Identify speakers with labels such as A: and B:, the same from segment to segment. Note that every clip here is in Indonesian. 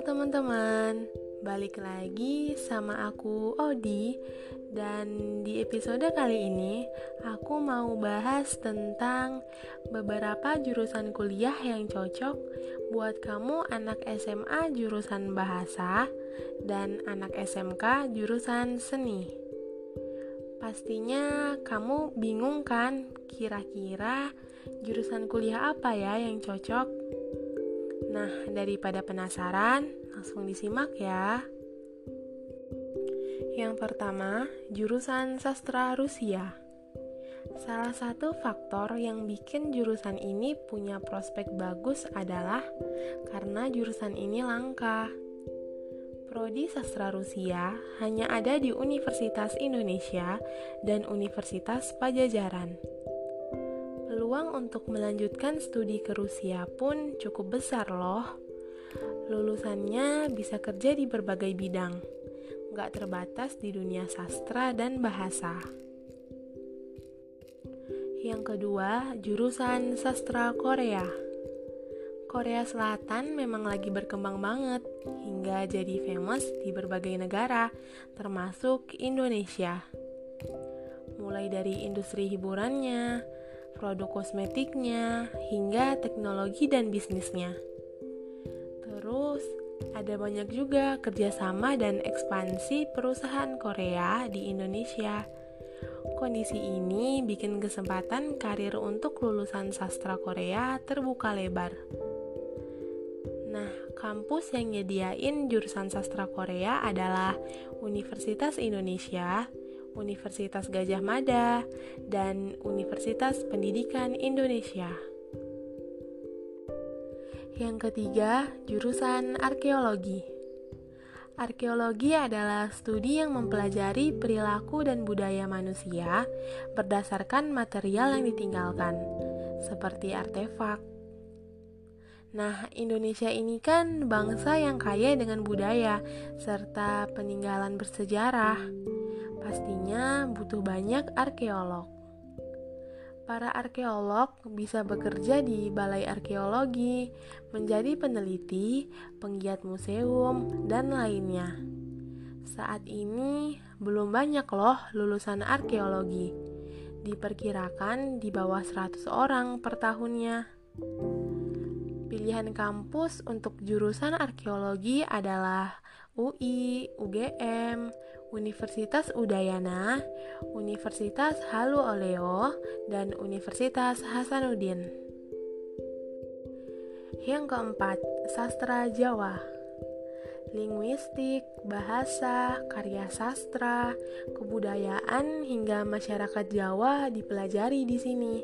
A: Halo teman-teman, balik lagi sama aku Odi. Dan di episode kali ini aku mau bahas tentang beberapa jurusan kuliah yang cocok buat kamu anak SMA jurusan bahasa dan anak SMK jurusan seni. Pastinya kamu bingung kan kira-kira jurusan kuliah apa ya yang cocok? Nah, daripada penasaran, langsung disimak ya. Yang pertama, jurusan sastra Rusia. Salah satu faktor yang bikin jurusan ini punya prospek bagus adalah karena jurusan ini langka. Prodi sastra Rusia hanya ada di Universitas Indonesia dan Universitas Pajajaran peluang untuk melanjutkan studi ke Rusia pun cukup besar loh. Lulusannya bisa kerja di berbagai bidang, nggak terbatas di dunia sastra dan bahasa. Yang kedua, jurusan sastra Korea. Korea Selatan memang lagi berkembang banget hingga jadi famous di berbagai negara, termasuk Indonesia. Mulai dari industri hiburannya, produk kosmetiknya, hingga teknologi dan bisnisnya. Terus, ada banyak juga kerjasama dan ekspansi perusahaan Korea di Indonesia. Kondisi ini bikin kesempatan karir untuk lulusan sastra Korea terbuka lebar. Nah, kampus yang nyediain jurusan sastra Korea adalah Universitas Indonesia, Universitas Gajah Mada, dan Universitas Pendidikan Indonesia. Yang ketiga, jurusan arkeologi. Arkeologi adalah studi yang mempelajari perilaku dan budaya manusia berdasarkan material yang ditinggalkan, seperti artefak. Nah, Indonesia ini kan bangsa yang kaya dengan budaya serta peninggalan bersejarah pastinya butuh banyak arkeolog. Para arkeolog bisa bekerja di balai arkeologi, menjadi peneliti, penggiat museum, dan lainnya. Saat ini belum banyak loh lulusan arkeologi. Diperkirakan di bawah 100 orang per tahunnya. Pilihan kampus untuk jurusan arkeologi adalah UI, UGM, Universitas Udayana, Universitas Halu Oleo, dan Universitas Hasanuddin. Yang keempat, sastra Jawa. Linguistik, bahasa, karya sastra, kebudayaan hingga masyarakat Jawa dipelajari di sini.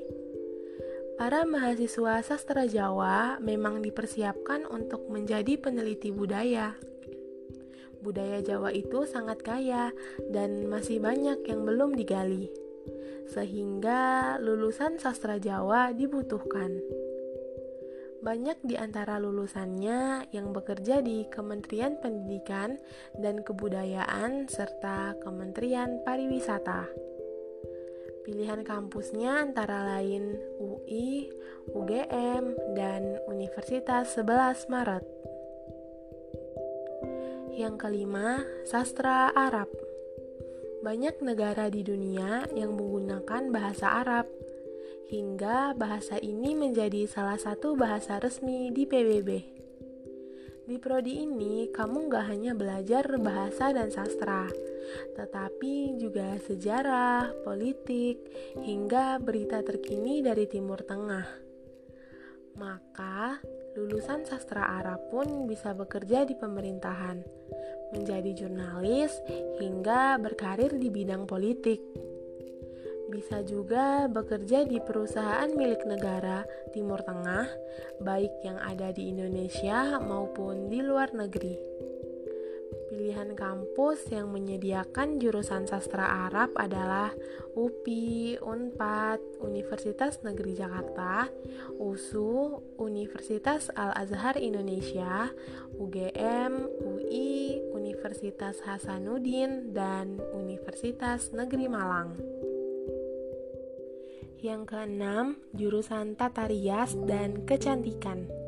A: Para mahasiswa sastra Jawa memang dipersiapkan untuk menjadi peneliti budaya budaya Jawa itu sangat kaya dan masih banyak yang belum digali, sehingga lulusan sastra Jawa dibutuhkan. Banyak di antara lulusannya yang bekerja di Kementerian Pendidikan dan Kebudayaan serta Kementerian Pariwisata. Pilihan kampusnya antara lain UI, UGM, dan Universitas 11 Maret. Yang kelima, sastra Arab. Banyak negara di dunia yang menggunakan bahasa Arab, hingga bahasa ini menjadi salah satu bahasa resmi di PBB. Di prodi ini, kamu gak hanya belajar bahasa dan sastra, tetapi juga sejarah, politik, hingga berita terkini dari Timur Tengah. Maka, lulusan sastra Arab pun bisa bekerja di pemerintahan, menjadi jurnalis, hingga berkarir di bidang politik. Bisa juga bekerja di perusahaan milik negara Timur Tengah, baik yang ada di Indonesia maupun di luar negeri. Pilihan kampus yang menyediakan jurusan sastra Arab adalah UPI, UNPAD, Universitas Negeri Jakarta, USU, Universitas Al-Azhar Indonesia, UGM, UI, Universitas Hasanuddin, dan Universitas Negeri Malang. Yang keenam, jurusan Tata Rias dan Kecantikan.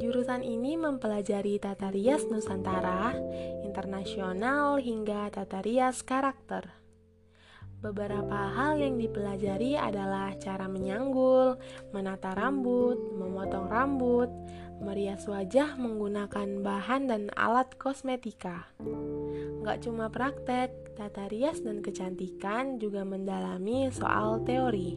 A: Jurusan ini mempelajari tata rias Nusantara, internasional hingga tata rias karakter. Beberapa hal yang dipelajari adalah cara menyanggul, menata rambut, memotong rambut, merias wajah menggunakan bahan dan alat kosmetika. Gak cuma praktek, tata rias dan kecantikan juga mendalami soal teori.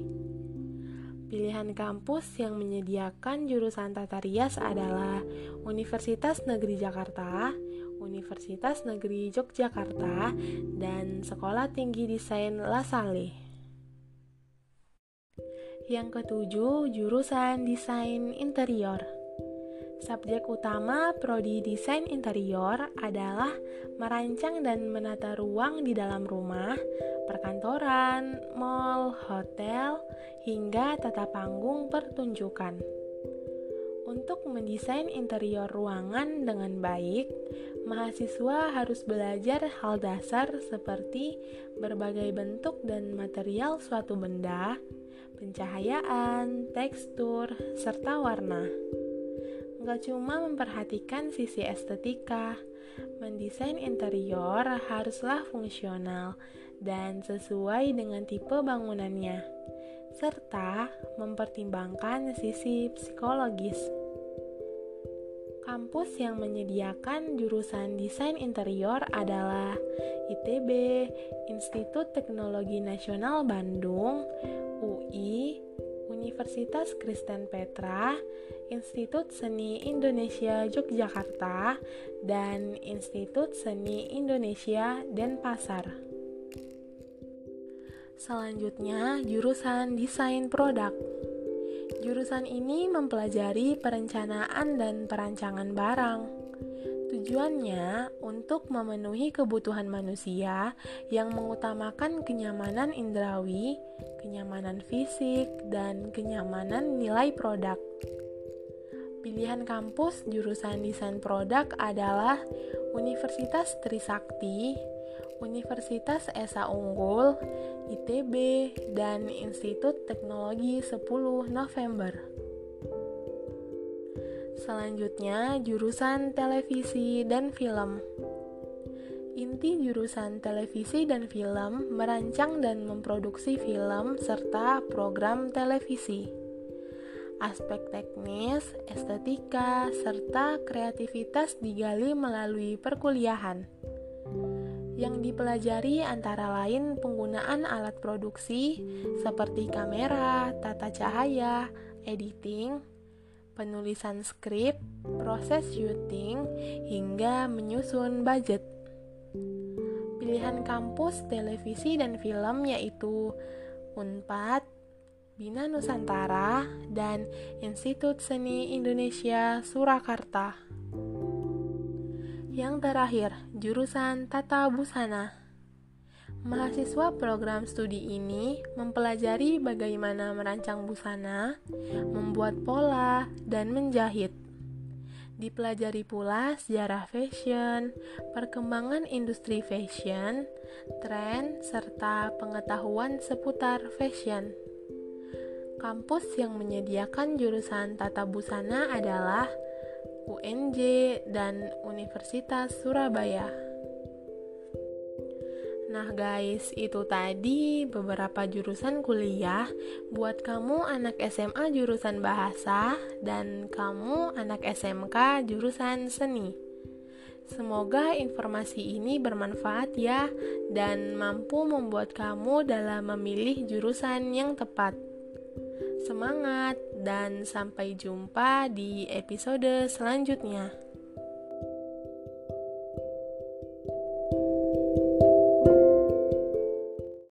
A: Pilihan kampus yang menyediakan jurusan tata rias adalah Universitas Negeri Jakarta, Universitas Negeri Yogyakarta, dan Sekolah Tinggi Desain Lasale. Yang ketujuh, jurusan Desain Interior. Subjek utama prodi desain interior adalah merancang dan menata ruang di dalam rumah, perkantoran, mall, hotel, hingga tata panggung pertunjukan. Untuk mendesain interior ruangan dengan baik, mahasiswa harus belajar hal dasar seperti berbagai bentuk dan material suatu benda, pencahayaan, tekstur, serta warna. Gak cuma memperhatikan sisi estetika, mendesain interior haruslah fungsional dan sesuai dengan tipe bangunannya, serta mempertimbangkan sisi psikologis. Kampus yang menyediakan jurusan desain interior adalah ITB, Institut Teknologi Nasional Bandung, UI, Universitas Kristen Petra, Institut Seni Indonesia Yogyakarta, dan Institut Seni Indonesia Denpasar. Selanjutnya, jurusan Desain Produk. Jurusan ini mempelajari perencanaan dan perancangan barang. Tujuannya untuk memenuhi kebutuhan manusia yang mengutamakan kenyamanan indrawi, kenyamanan fisik, dan kenyamanan nilai produk. Pilihan kampus jurusan desain produk adalah Universitas Trisakti, Universitas Esa Unggul, ITB, dan Institut Teknologi 10 November. Selanjutnya, jurusan televisi dan film. Inti jurusan televisi dan film merancang dan memproduksi film serta program televisi aspek teknis, estetika, serta kreativitas digali melalui perkuliahan. Yang dipelajari antara lain penggunaan alat produksi seperti kamera, tata cahaya, editing, penulisan skrip, proses syuting, hingga menyusun budget. Pilihan kampus televisi dan film yaitu Unpad, Bina Nusantara, dan Institut Seni Indonesia Surakarta. Yang terakhir, jurusan Tata Busana. Mahasiswa program studi ini mempelajari bagaimana merancang busana, membuat pola, dan menjahit. Dipelajari pula sejarah fashion, perkembangan industri fashion, tren, serta pengetahuan seputar fashion. Kampus yang menyediakan jurusan tata busana adalah UNJ dan Universitas Surabaya. Nah guys, itu tadi beberapa jurusan kuliah buat kamu anak SMA jurusan bahasa dan kamu anak SMK jurusan seni. Semoga informasi ini bermanfaat ya dan mampu membuat kamu dalam memilih jurusan yang tepat. Semangat dan sampai jumpa di episode selanjutnya.